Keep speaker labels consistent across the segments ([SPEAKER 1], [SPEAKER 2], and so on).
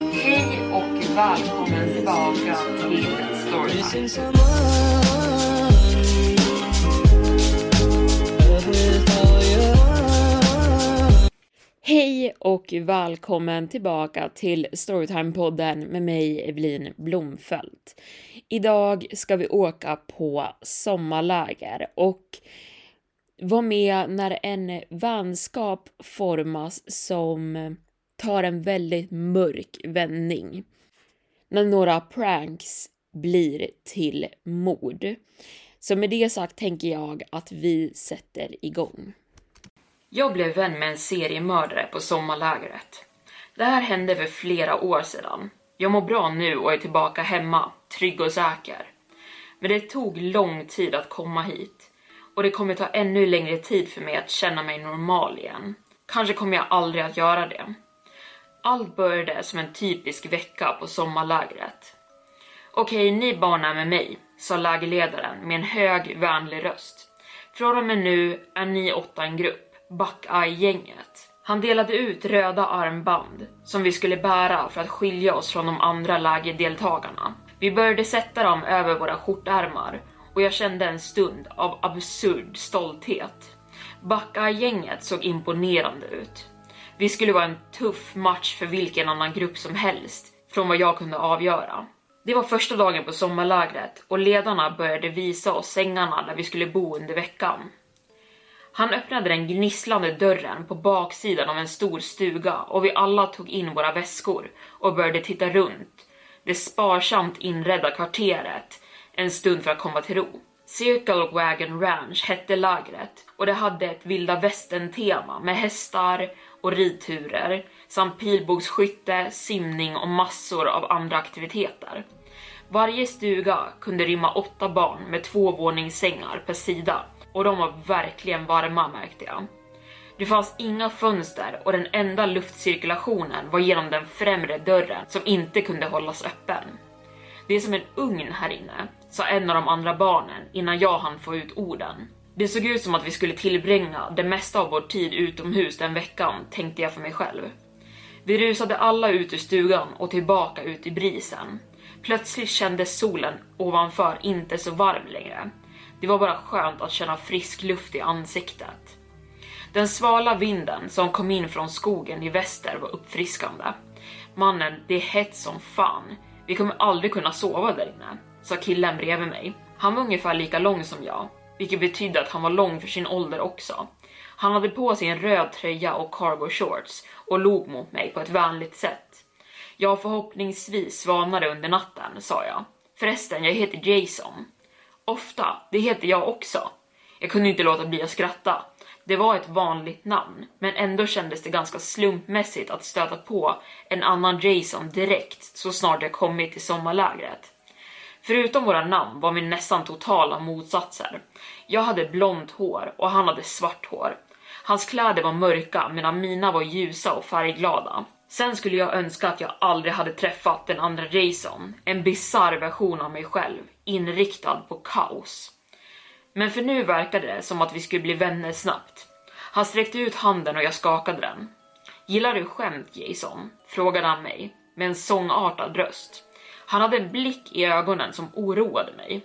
[SPEAKER 1] Hej och välkommen tillbaka till Storytime. Hej och välkommen tillbaka till Storytime-podden med mig Evelin Blomfelt. Idag ska vi åka på sommarläger och vara med när en vänskap formas som tar en väldigt mörk vändning. När några pranks blir till mord. Så med det sagt tänker jag att vi sätter igång. Jag blev vän med en seriemördare på sommarlägret. Det här hände för flera år sedan. Jag mår bra nu och är tillbaka hemma, trygg och säker. Men det tog lång tid att komma hit och det kommer ta ännu längre tid för mig att känna mig normal igen. Kanske kommer jag aldrig att göra det. Allt började som en typisk vecka på sommarlägret. Okej, ni barn är med mig, sa lägerledaren med en hög, vänlig röst. Från och med nu är ni åtta en grupp, Buckeye-gänget. Han delade ut röda armband som vi skulle bära för att skilja oss från de andra lägerdeltagarna. Vi började sätta dem över våra skjortärmar och jag kände en stund av absurd stolthet. Buckeye-gänget såg imponerande ut. Vi skulle vara en tuff match för vilken annan grupp som helst, från vad jag kunde avgöra. Det var första dagen på sommarlägret och ledarna började visa oss sängarna där vi skulle bo under veckan. Han öppnade den gnisslande dörren på baksidan av en stor stuga och vi alla tog in våra väskor och började titta runt det sparsamt inredda kvarteret en stund för att komma till ro. Circle Wagon Ranch hette lägret och det hade ett vilda västern-tema med hästar och ridturer samt pilbågsskytte, simning och massor av andra aktiviteter. Varje stuga kunde rymma åtta barn med två våningssängar per sida och de var verkligen varma märkte jag. Det fanns inga fönster och den enda luftcirkulationen var genom den främre dörren som inte kunde hållas öppen. Det är som en ugn här inne, sa en av de andra barnen innan jag hann få ut orden. Det såg ut som att vi skulle tillbringa det mesta av vår tid utomhus den veckan, tänkte jag för mig själv. Vi rusade alla ut ur stugan och tillbaka ut i brisen. Plötsligt kändes solen ovanför inte så varm längre. Det var bara skönt att känna frisk luft i ansiktet. Den svala vinden som kom in från skogen i väster var uppfriskande. Mannen, det är hett som fan. Vi kommer aldrig kunna sova där inne, sa killen bredvid mig. Han var ungefär lika lång som jag, vilket betydde att han var lång för sin ålder också. Han hade på sig en röd tröja och cargo shorts och log mot mig på ett vänligt sätt. Jag förhoppningsvis svanade under natten, sa jag. Förresten, jag heter Jason. Ofta, det heter jag också. Jag kunde inte låta bli att skratta. Det var ett vanligt namn, men ändå kändes det ganska slumpmässigt att stöta på en annan Jason direkt så snart jag kommit till sommarlägret. Förutom våra namn var vi nästan totala motsatser. Jag hade blont hår och han hade svart hår. Hans kläder var mörka medan mina var ljusa och färgglada. Sen skulle jag önska att jag aldrig hade träffat den andra Jason, en bizarr version av mig själv, inriktad på kaos. Men för nu verkade det som att vi skulle bli vänner snabbt. Han sträckte ut handen och jag skakade den. Gillar du skämt Jason? frågade han mig med en sångartad röst. Han hade en blick i ögonen som oroade mig.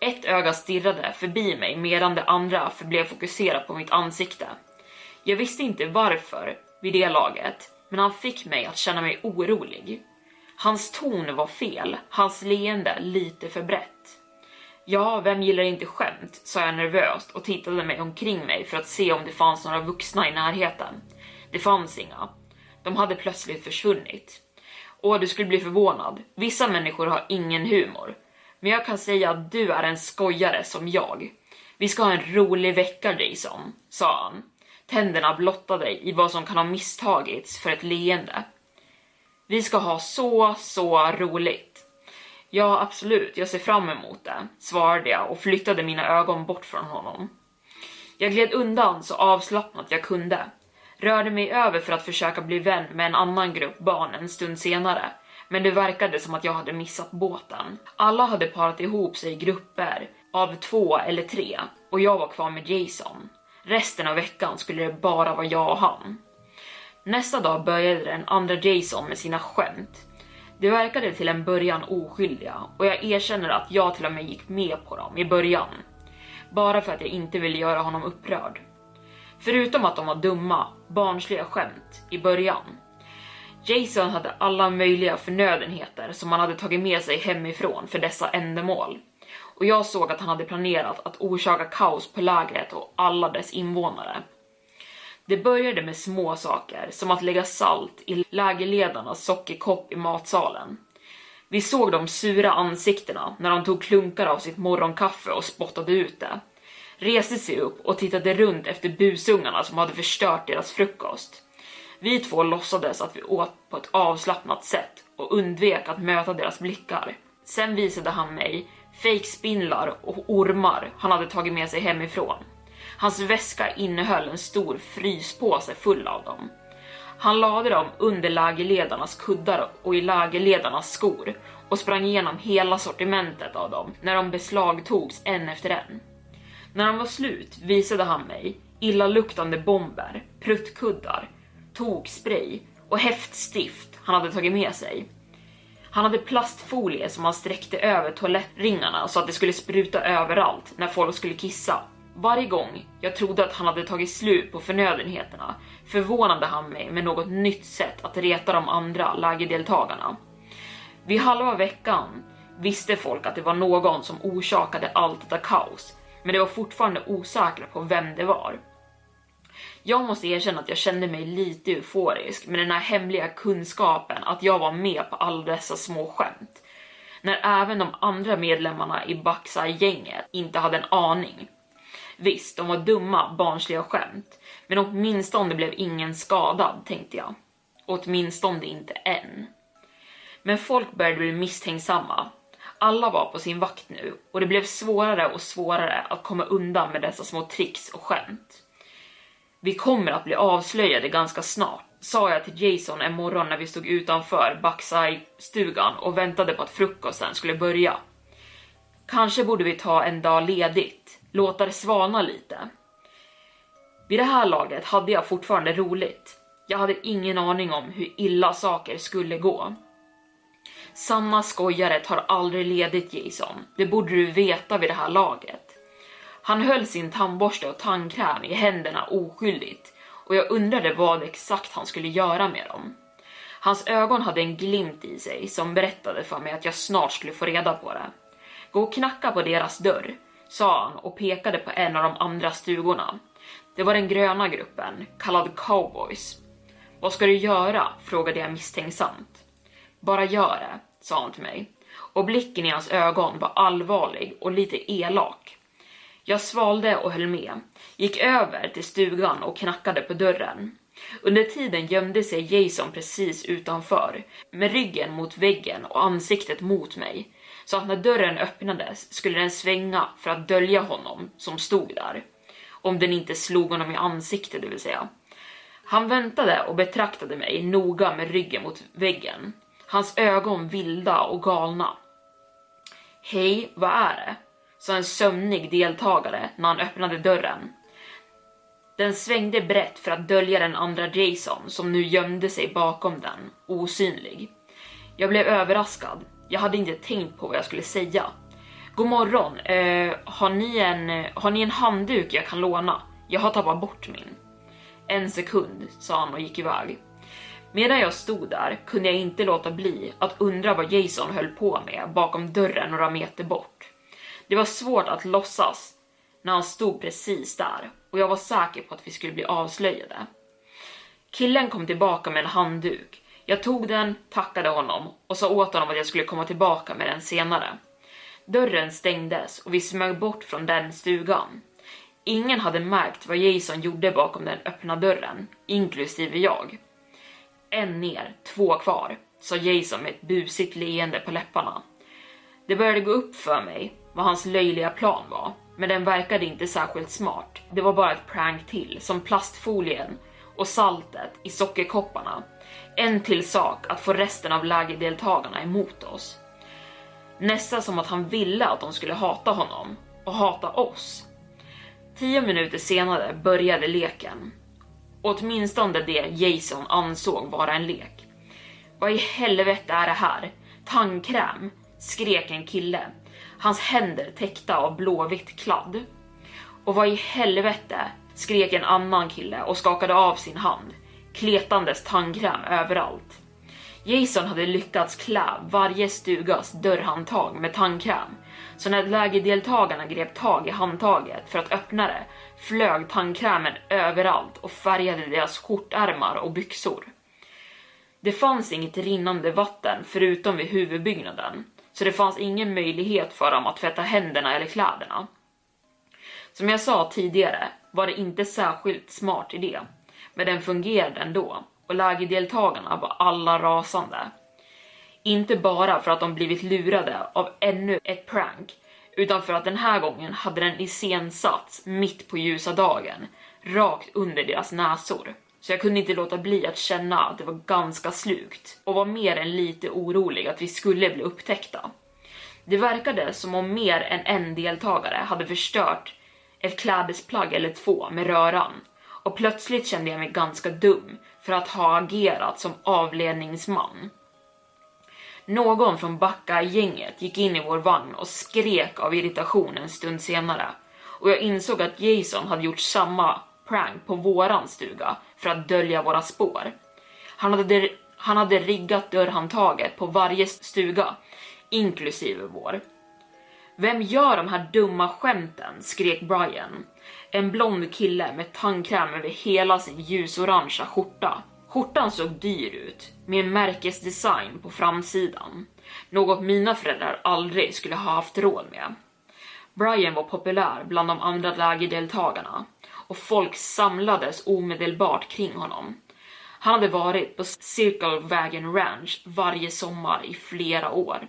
[SPEAKER 1] Ett öga stirrade förbi mig medan det andra förblev fokuserat på mitt ansikte. Jag visste inte varför vid det laget, men han fick mig att känna mig orolig. Hans ton var fel, hans leende lite för brett. Ja, vem gillar inte skämt? sa jag nervöst och tittade mig omkring mig för att se om det fanns några vuxna i närheten. Det fanns inga. De hade plötsligt försvunnit. Och du skulle bli förvånad. Vissa människor har ingen humor. Men jag kan säga att du är en skojare som jag. Vi ska ha en rolig vecka Jason, sa han. Tänderna blottade i vad som kan ha misstagits för ett leende. Vi ska ha så, så roligt. Ja, absolut, jag ser fram emot det, svarade jag och flyttade mina ögon bort från honom. Jag gled undan så avslappnat jag kunde, rörde mig över för att försöka bli vän med en annan grupp barn en stund senare, men det verkade som att jag hade missat båten. Alla hade parat ihop sig i grupper av två eller tre och jag var kvar med Jason. Resten av veckan skulle det bara vara jag och han. Nästa dag började den andra Jason med sina skämt. Det verkade till en början oskyldiga och jag erkänner att jag till och med gick med på dem i början. Bara för att jag inte ville göra honom upprörd. Förutom att de var dumma, barnsliga skämt i början. Jason hade alla möjliga förnödenheter som han hade tagit med sig hemifrån för dessa ändamål. Och jag såg att han hade planerat att orsaka kaos på lägret och alla dess invånare. Det började med små saker, som att lägga salt i lägerledarnas sockerkopp i matsalen. Vi såg de sura ansiktena när de tog klunkar av sitt morgonkaffe och spottade ut det. Reste sig upp och tittade runt efter busungarna som hade förstört deras frukost. Vi två låtsades att vi åt på ett avslappnat sätt och undvek att möta deras blickar. Sen visade han mig fejkspindlar och ormar han hade tagit med sig hemifrån. Hans väska innehöll en stor fryspåse full av dem. Han lade dem under lägerledarnas kuddar och i lägerledarnas skor och sprang igenom hela sortimentet av dem när de beslagtogs en efter en. När han var slut visade han mig illaluktande bomber, pruttkuddar, tokspray och häftstift han hade tagit med sig. Han hade plastfolie som han sträckte över toalettringarna så att det skulle spruta överallt när folk skulle kissa. Varje gång jag trodde att han hade tagit slut på förnödenheterna förvånade han mig med något nytt sätt att reta de andra lägerdeltagarna. Vid halva veckan visste folk att det var någon som orsakade allt detta kaos, men det var fortfarande osäkra på vem det var. Jag måste erkänna att jag kände mig lite euforisk med den här hemliga kunskapen att jag var med på alla dessa små skämt. När även de andra medlemmarna i Baxa-gänget inte hade en aning. Visst, de var dumma, barnsliga skämt, men åtminstone blev ingen skadad, tänkte jag. Åtminstone inte än. Men folk började bli misstänksamma. Alla var på sin vakt nu och det blev svårare och svårare att komma undan med dessa små tricks och skämt. Vi kommer att bli avslöjade ganska snart, sa jag till Jason en morgon när vi stod utanför Backside-stugan och väntade på att frukosten skulle börja. Kanske borde vi ta en dag ledigt, låta det svalna lite. Vid det här laget hade jag fortfarande roligt. Jag hade ingen aning om hur illa saker skulle gå. Sanna skojare tar aldrig ledigt Jason, det borde du veta vid det här laget. Han höll sin tandborste och tandkräm i händerna oskyldigt och jag undrade vad exakt han skulle göra med dem. Hans ögon hade en glimt i sig som berättade för mig att jag snart skulle få reda på det. Gå och knacka på deras dörr, sa han och pekade på en av de andra stugorna. Det var den gröna gruppen, kallad cowboys. Vad ska du göra? frågade jag misstänksamt. Bara gör det, sa han till mig. och blicken i hans ögon var allvarlig och lite elak. Jag svalde och höll med, gick över till stugan och knackade på dörren. Under tiden gömde sig Jason precis utanför, med ryggen mot väggen och ansiktet mot mig, så att när dörren öppnades skulle den svänga för att dölja honom som stod där. Om den inte slog honom i ansiktet, det vill säga. Han väntade och betraktade mig noga med ryggen mot väggen, hans ögon vilda och galna. Hej, vad är det? sa en sömnig deltagare när han öppnade dörren. Den svängde brett för att dölja den andra Jason som nu gömde sig bakom den, osynlig. Jag blev överraskad. Jag hade inte tänkt på vad jag skulle säga. God morgon, eh, har, ni en, har ni en handduk jag kan låna? Jag har tappat bort min. En sekund, sa han och gick iväg. Medan jag stod där kunde jag inte låta bli att undra vad Jason höll på med bakom dörren några meter bort. Det var svårt att låtsas när han stod precis där och jag var säker på att vi skulle bli avslöjade. Killen kom tillbaka med en handduk. Jag tog den, tackade honom och sa åt honom att jag skulle komma tillbaka med den senare. Dörren stängdes och vi smög bort från den stugan. Ingen hade märkt vad Jason gjorde bakom den öppna dörren, inklusive jag. En ner, två kvar, sa Jason med ett busigt leende på läpparna. Det började gå upp för mig vad hans löjliga plan var, men den verkade inte särskilt smart. Det var bara ett prank till, som plastfolien och saltet i sockerkopparna. En till sak att få resten av lägerdeltagarna emot oss. Nästan som att han ville att de skulle hata honom och hata oss. Tio minuter senare började leken. Åtminstone det Jason ansåg vara en lek. Vad i helvete är det här? Tandkräm? skrek en kille, hans händer täckta av blåvitt kladd. Och vad i helvete? skrek en annan kille och skakade av sin hand, kletandes tandkräm överallt. Jason hade lyckats klä varje stugas dörrhandtag med tandkräm, så när lägerdeltagarna grep tag i handtaget för att öppna det flög tandkrämen överallt och färgade deras skjortärmar och byxor. Det fanns inget rinnande vatten förutom vid huvudbyggnaden, så det fanns ingen möjlighet för dem att tvätta händerna eller kläderna. Som jag sa tidigare var det inte särskilt smart idé, men den fungerade ändå och lägerdeltagarna var alla rasande. Inte bara för att de blivit lurade av ännu ett prank, utan för att den här gången hade den iscensatts mitt på ljusa dagen, rakt under deras näsor. Så jag kunde inte låta bli att känna att det var ganska slukt och var mer än lite orolig att vi skulle bli upptäckta. Det verkade som om mer än en deltagare hade förstört ett klädesplagg eller två med röran och plötsligt kände jag mig ganska dum för att ha agerat som avledningsman. Någon från Backa-gänget gick in i vår vagn och skrek av irritation en stund senare och jag insåg att Jason hade gjort samma prank på våran stuga för att dölja våra spår. Han hade, han hade riggat dörrhandtaget på varje stuga, inklusive vår. Vem gör de här dumma skämten? skrek Brian. En blond kille med tandkräm över hela sin ljusorangea skjorta. Skjortan såg dyr ut, med en märkesdesign på framsidan. Något mina föräldrar aldrig skulle ha haft råd med. Brian var populär bland de andra lägerdeltagarna och folk samlades omedelbart kring honom. Han hade varit på Circle Wagon Ranch varje sommar i flera år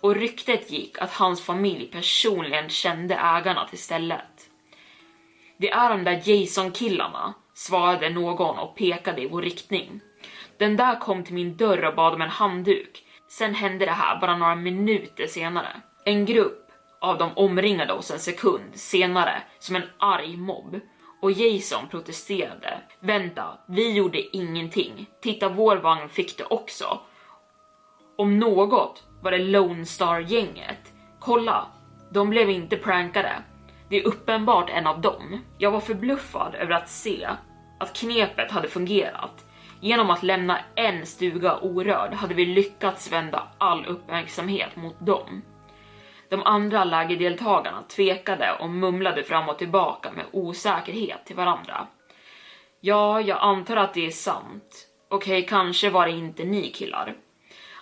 [SPEAKER 1] och ryktet gick att hans familj personligen kände ägarna till stället. Det är de där Jason-killarna, svarade någon och pekade i vår riktning. Den där kom till min dörr och bad om en handduk. Sen hände det här bara några minuter senare. En grupp av dem omringade oss en sekund senare som en arg mobb och Jason protesterade. Vänta, vi gjorde ingenting. Titta, vår vagn fick det också. Om något var det Lone Star-gänget. Kolla, de blev inte prankade. Det är uppenbart en av dem. Jag var förbluffad över att se att knepet hade fungerat. Genom att lämna en stuga orörd hade vi lyckats vända all uppmärksamhet mot dem. De andra lägerdeltagarna tvekade och mumlade fram och tillbaka med osäkerhet till varandra. Ja, jag antar att det är sant. Okej, kanske var det inte ni killar.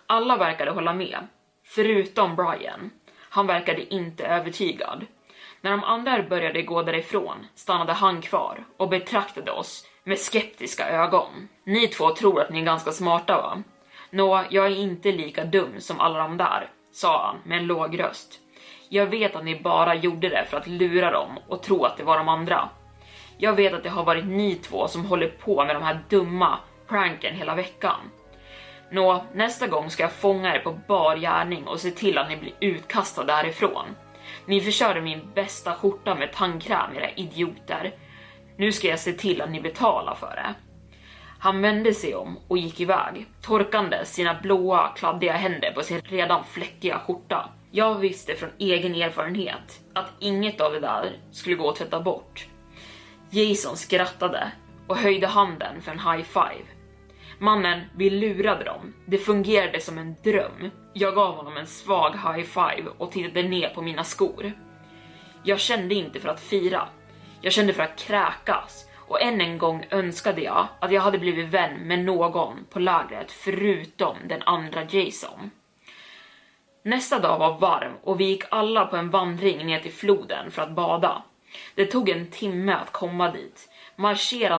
[SPEAKER 1] Alla verkade hålla med. Förutom Brian. Han verkade inte övertygad. När de andra började gå därifrån stannade han kvar och betraktade oss med skeptiska ögon. Ni två tror att ni är ganska smarta va? Nå, jag är inte lika dum som alla de där, sa han med en låg röst. Jag vet att ni bara gjorde det för att lura dem och tro att det var de andra. Jag vet att det har varit ni två som håller på med de här dumma pranken hela veckan. Nå, nästa gång ska jag fånga er på bar gärning och se till att ni blir utkastade därifrån. Ni förstörde min bästa skjorta med tandkräm, era idioter. Nu ska jag se till att ni betalar för det. Han vände sig om och gick iväg, torkande sina blåa, kladdiga händer på sin redan fläckiga skjorta. Jag visste från egen erfarenhet att inget av det där skulle gå att tvätta bort. Jason skrattade och höjde handen för en high five. Mannen, vi lurade dem. Det fungerade som en dröm. Jag gav honom en svag high five och tittade ner på mina skor. Jag kände inte för att fira. Jag kände för att kräkas och än en gång önskade jag att jag hade blivit vän med någon på lägret förutom den andra Jason. Nästa dag var varm och vi gick alla på en vandring ner till floden för att bada. Det tog en timme att komma dit. Marschera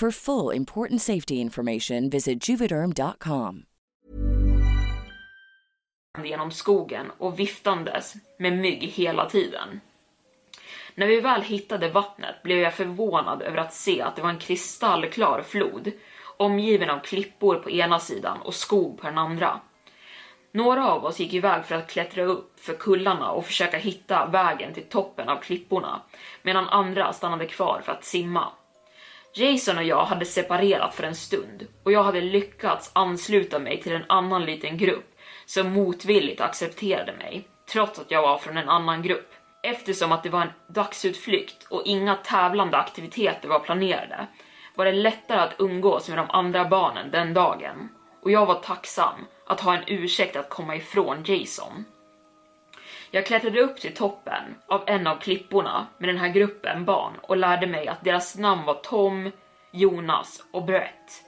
[SPEAKER 2] For full important safety information, visit juvederm.com.
[SPEAKER 1] genom skogen och viftandes med mygg hela tiden. När vi väl hittade vattnet blev jag förvånad över att se att det var en kristallklar flod, omgiven av klippor på ena sidan och skog på den andra. Några av oss gick iväg för att klättra upp för kullarna och försöka hitta vägen till toppen av klipporna, medan andra stannade kvar för att simma. Jason och jag hade separerat för en stund och jag hade lyckats ansluta mig till en annan liten grupp som motvilligt accepterade mig, trots att jag var från en annan grupp. Eftersom att det var en dagsutflykt och inga tävlande aktiviteter var planerade var det lättare att umgås med de andra barnen den dagen och jag var tacksam att ha en ursäkt att komma ifrån Jason. Jag klättrade upp till toppen av en av klipporna med den här gruppen barn och lärde mig att deras namn var Tom, Jonas och Brett.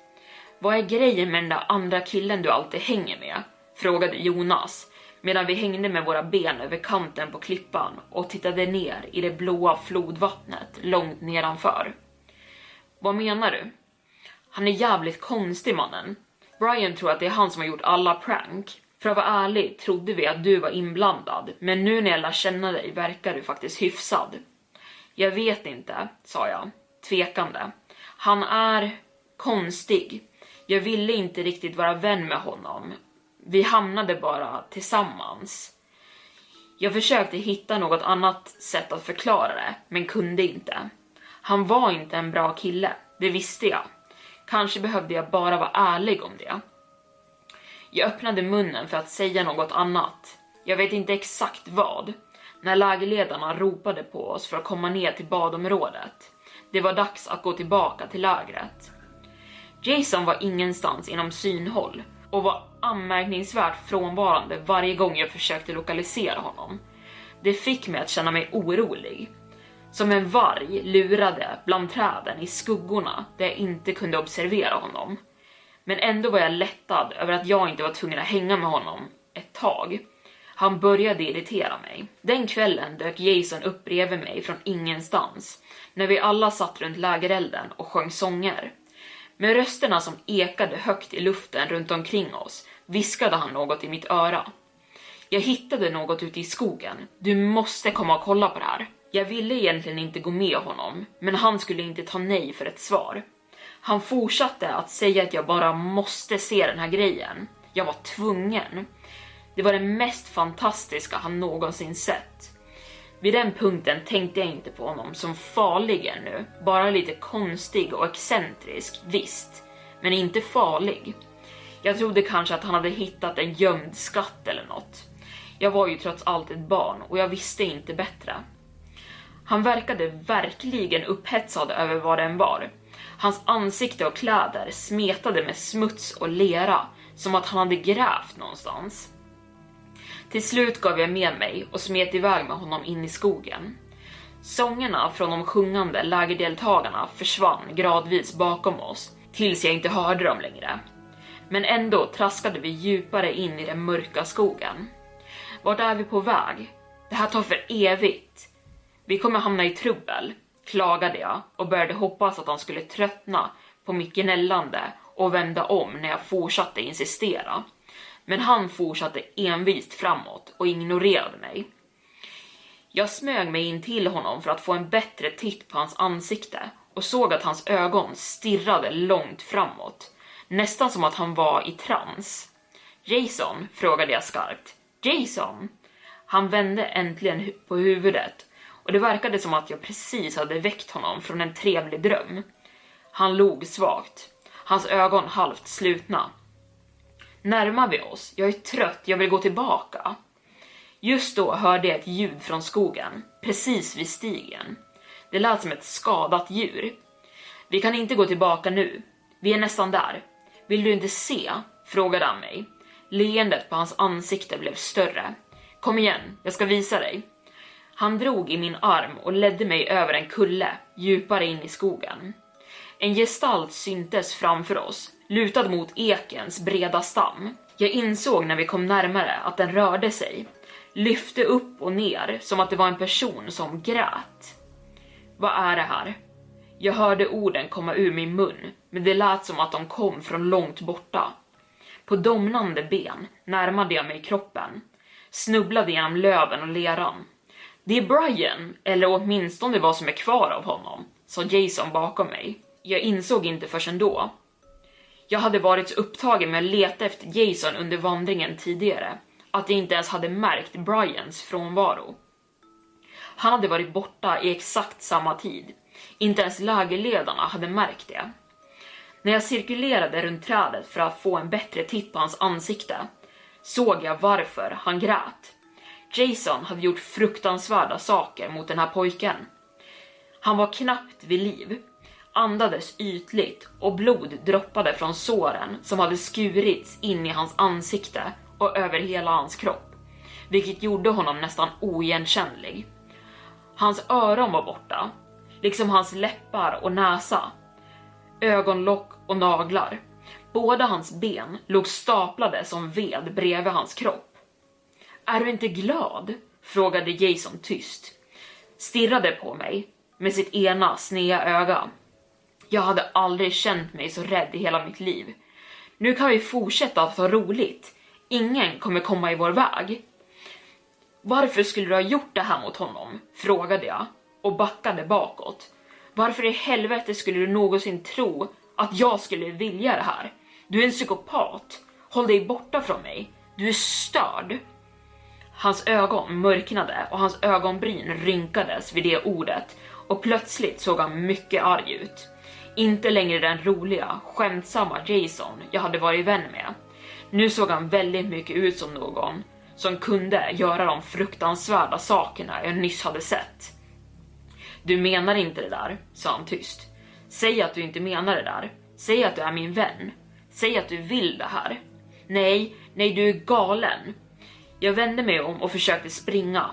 [SPEAKER 1] Vad är grejen med den där andra killen du alltid hänger med? frågade Jonas medan vi hängde med våra ben över kanten på klippan och tittade ner i det blåa flodvattnet långt nedanför. Vad menar du? Han är jävligt konstig mannen. Brian tror att det är han som har gjort alla prank. För att vara ärlig trodde vi att du var inblandad, men nu när jag lär känna dig verkar du faktiskt hyfsad. Jag vet inte, sa jag, tvekande. Han är konstig. Jag ville inte riktigt vara vän med honom, Vi hamnade bara tillsammans. Jag försökte hitta något annat sätt att förklara det, men kunde inte. Han var inte en bra kille, det visste jag. Kanske behövde jag bara vara ärlig om det. Jag öppnade munnen för att säga något annat. Jag vet inte exakt vad. När lägerledarna ropade på oss för att komma ner till badområdet. Det var dags att gå tillbaka till lägret. Jason var ingenstans inom synhåll och var anmärkningsvärt frånvarande varje gång jag försökte lokalisera honom. Det fick mig att känna mig orolig. Som en varg lurade bland träden i skuggorna där jag inte kunde observera honom. Men ändå var jag lättad över att jag inte var tvungen att hänga med honom ett tag. Han började irritera mig. Den kvällen dök Jason upp bredvid mig från ingenstans, när vi alla satt runt lägerelden och sjöng sånger. Med rösterna som ekade högt i luften runt omkring oss viskade han något i mitt öra. Jag hittade något ute i skogen. Du måste komma och kolla på det här. Jag ville egentligen inte gå med honom, men han skulle inte ta nej för ett svar. Han fortsatte att säga att jag bara måste se den här grejen. Jag var tvungen. Det var det mest fantastiska han någonsin sett. Vid den punkten tänkte jag inte på honom som farlig ännu, bara lite konstig och excentrisk, visst, men inte farlig. Jag trodde kanske att han hade hittat en gömd skatt eller något. Jag var ju trots allt ett barn och jag visste inte bättre. Han verkade verkligen upphetsad över vad den var. Hans ansikte och kläder smetade med smuts och lera, som att han hade grävt någonstans. Till slut gav jag med mig och smet iväg med honom in i skogen. Sångerna från de sjungande lägerdeltagarna försvann gradvis bakom oss, tills jag inte hörde dem längre. Men ändå traskade vi djupare in i den mörka skogen. Vart är vi på väg? Det här tar för evigt. Vi kommer hamna i trubbel, klagade jag och började hoppas att han skulle tröttna på mitt gnällande och vända om när jag fortsatte insistera. Men han fortsatte envist framåt och ignorerade mig. Jag smög mig in till honom för att få en bättre titt på hans ansikte och såg att hans ögon stirrade långt framåt, nästan som att han var i trans. Jason? frågade jag skarpt. Jason? Han vände äntligen på huvudet och det verkade som att jag precis hade väckt honom från en trevlig dröm. Han log svagt, hans ögon halvt slutna. Närmar vi oss? Jag är trött, jag vill gå tillbaka. Just då hörde jag ett ljud från skogen, precis vid stigen. Det lät som ett skadat djur. Vi kan inte gå tillbaka nu. Vi är nästan där. Vill du inte se? frågade han mig. Leendet på hans ansikte blev större. Kom igen, jag ska visa dig. Han drog i min arm och ledde mig över en kulle, djupare in i skogen. En gestalt syntes framför oss, lutad mot ekens breda stam. Jag insåg när vi kom närmare att den rörde sig, lyfte upp och ner som att det var en person som grät. Vad är det här? Jag hörde orden komma ur min mun, men det lät som att de kom från långt borta. På domnande ben närmade jag mig kroppen, snubblade genom löven och leran. Det är Brian, eller åtminstone vad som är kvar av honom, sa Jason bakom mig. Jag insåg inte förrän då. Jag hade varit så upptagen med att leta efter Jason under vandringen tidigare, att jag inte ens hade märkt Brians frånvaro. Han hade varit borta i exakt samma tid. Inte ens lägerledarna hade märkt det. När jag cirkulerade runt trädet för att få en bättre titt på hans ansikte såg jag varför han grät. Jason hade gjort fruktansvärda saker mot den här pojken. Han var knappt vid liv, andades ytligt och blod droppade från såren som hade skurits in i hans ansikte och över hela hans kropp, vilket gjorde honom nästan oigenkännlig. Hans öron var borta, liksom hans läppar och näsa, ögonlock och naglar. Båda hans ben låg staplade som ved bredvid hans kropp. Är du inte glad? frågade Jason tyst, stirrade på mig med sitt ena snea öga. Jag hade aldrig känt mig så rädd i hela mitt liv. Nu kan vi fortsätta att ha roligt. Ingen kommer komma i vår väg. Varför skulle du ha gjort det här mot honom? frågade jag och backade bakåt. Varför i helvete skulle du någonsin tro att jag skulle vilja det här? Du är en psykopat. Håll dig borta från mig. Du är störd. Hans ögon mörknade och hans ögonbryn rynkades vid det ordet och plötsligt såg han mycket arg ut. Inte längre den roliga, skämtsamma Jason jag hade varit vän med. Nu såg han väldigt mycket ut som någon som kunde göra de fruktansvärda sakerna jag nyss hade sett. Du menar inte det där, sa han tyst. Säg att du inte menar det där. Säg att du är min vän. Säg att du vill det här. Nej, nej, du är galen. Jag vände mig om och försökte springa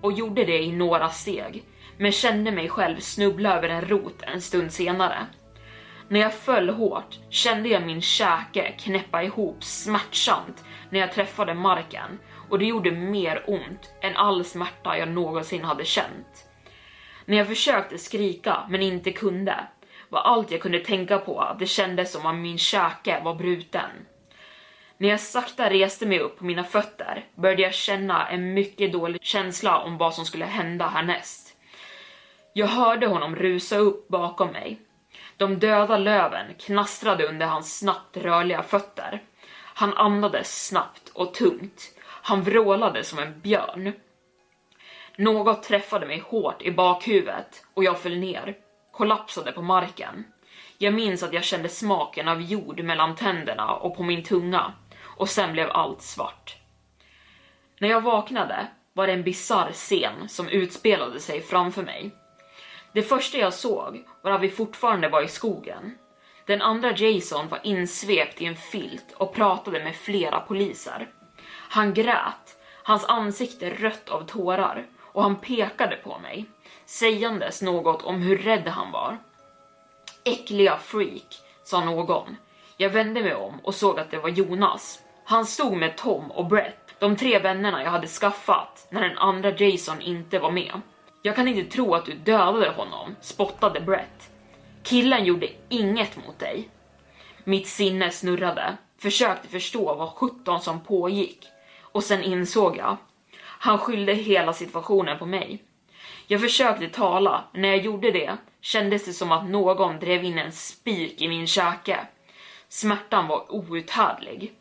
[SPEAKER 1] och gjorde det i några steg, men kände mig själv snubbla över en rot en stund senare. När jag föll hårt kände jag min käke knäppa ihop smärtsamt när jag träffade marken och det gjorde mer ont än all smärta jag någonsin hade känt. När jag försökte skrika men inte kunde var allt jag kunde tänka på att det kändes som om min käke var bruten. När jag sakta reste mig upp på mina fötter började jag känna en mycket dålig känsla om vad som skulle hända härnäst. Jag hörde honom rusa upp bakom mig. De döda löven knastrade under hans snabbt rörliga fötter. Han andades snabbt och tungt. Han vrålade som en björn. Något träffade mig hårt i bakhuvudet och jag föll ner, kollapsade på marken. Jag minns att jag kände smaken av jord mellan tänderna och på min tunga och sen blev allt svart. När jag vaknade var det en bizarr scen som utspelade sig framför mig. Det första jag såg var att vi fortfarande var i skogen. Den andra Jason var insvept i en filt och pratade med flera poliser. Han grät, hans ansikte rött av tårar och han pekade på mig, sägandes något om hur rädd han var. Äckliga freak, sa någon. Jag vände mig om och såg att det var Jonas. Han stod med Tom och Brett, de tre vännerna jag hade skaffat när den andra Jason inte var med. Jag kan inte tro att du dödade honom, spottade Brett. Killen gjorde inget mot dig. Mitt sinne snurrade, försökte förstå vad sjutton som pågick och sen insåg jag. Han skyllde hela situationen på mig. Jag försökte tala, men när jag gjorde det kändes det som att någon drev in en spik i min käke. Smärtan var outhärdlig.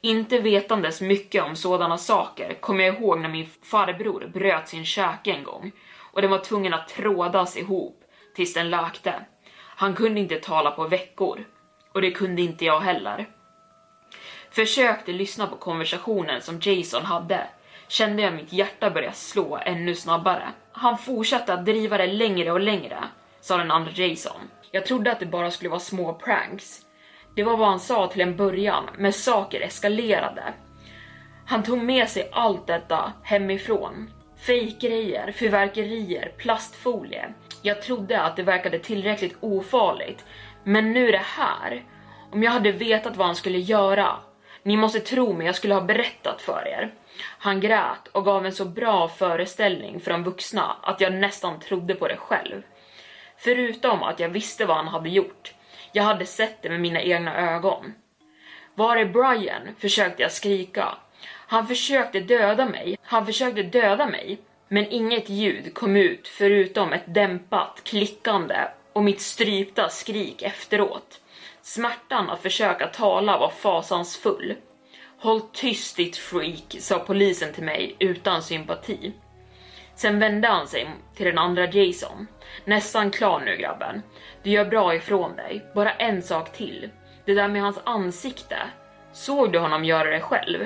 [SPEAKER 1] Inte vetandes mycket om sådana saker kommer jag ihåg när min farbror bröt sin käke en gång och den var tvungen att trådas ihop tills den läkte. Han kunde inte tala på veckor och det kunde inte jag heller. Försökte lyssna på konversationen som Jason hade kände jag mitt hjärta börja slå ännu snabbare. Han fortsatte att driva det längre och längre, sa den andra Jason. Jag trodde att det bara skulle vara små pranks. Det var vad han sa till en början, men saker eskalerade. Han tog med sig allt detta hemifrån. Fejkgrejer, fyrverkerier, plastfolie. Jag trodde att det verkade tillräckligt ofarligt, men nu det här. Om jag hade vetat vad han skulle göra. Ni måste tro mig, jag skulle ha berättat för er. Han grät och gav en så bra föreställning för de vuxna att jag nästan trodde på det själv. Förutom att jag visste vad han hade gjort. Jag hade sett det med mina egna ögon. Var är Brian? försökte jag skrika. Han försökte döda mig. Han försökte döda mig. Men inget ljud kom ut förutom ett dämpat klickande och mitt strypta skrik efteråt. Smärtan att försöka tala var fasansfull. Håll tyst ditt freak, sa polisen till mig utan sympati. Sen vände han sig till den andra Jason. Nästan klar nu grabben. Du gör bra ifrån dig. Bara en sak till. Det där med hans ansikte. Såg du honom göra det själv?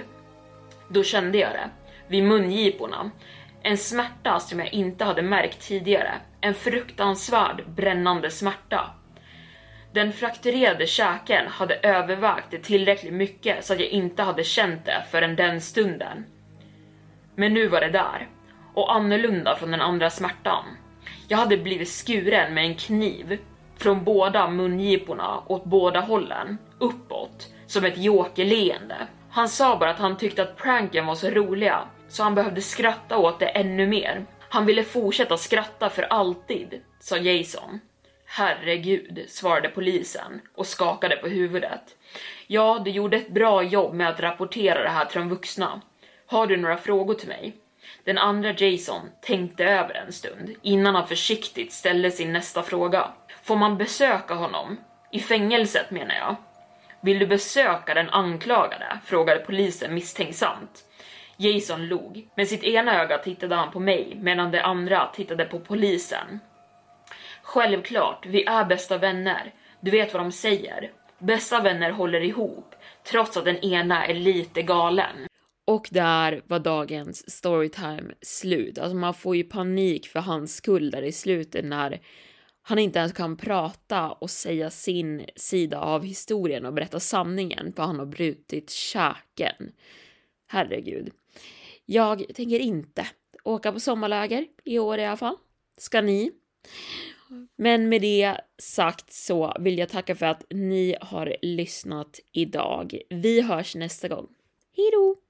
[SPEAKER 1] Då kände jag det. Vid mungiporna. En smärta som jag inte hade märkt tidigare. En fruktansvärd brännande smärta. Den frakturerade käken hade övervägt det tillräckligt mycket så att jag inte hade känt det förrän den stunden. Men nu var det där, och annorlunda från den andra smärtan. Jag hade blivit skuren med en kniv från båda mungiporna åt båda hållen, uppåt, som ett jokerleende. Han sa bara att han tyckte att pranken var så roliga, så han behövde skratta åt det ännu mer. Han ville fortsätta skratta för alltid, sa Jason. Herregud, svarade polisen och skakade på huvudet. Ja, du gjorde ett bra jobb med att rapportera det här till de vuxna. Har du några frågor till mig? Den andra Jason tänkte över en stund innan han försiktigt ställde sin nästa fråga. Får man besöka honom? I fängelset menar jag. Vill du besöka den anklagade? frågade polisen misstänksamt. Jason log. Med sitt ena öga tittade han på mig medan det andra tittade på polisen. Självklart, vi är bästa vänner. Du vet vad de säger. Bästa vänner håller ihop, trots att den ena är lite galen. Och där var dagens storytime slut. Alltså man får ju panik för hans skull där i slutet när han inte ens kan prata och säga sin sida av historien och berätta sanningen för han har brutit käken. Herregud. Jag tänker inte åka på sommarläger i år i alla fall. Ska ni? Men med det sagt så vill jag tacka för att ni har lyssnat idag. Vi hörs nästa gång. Hejdå!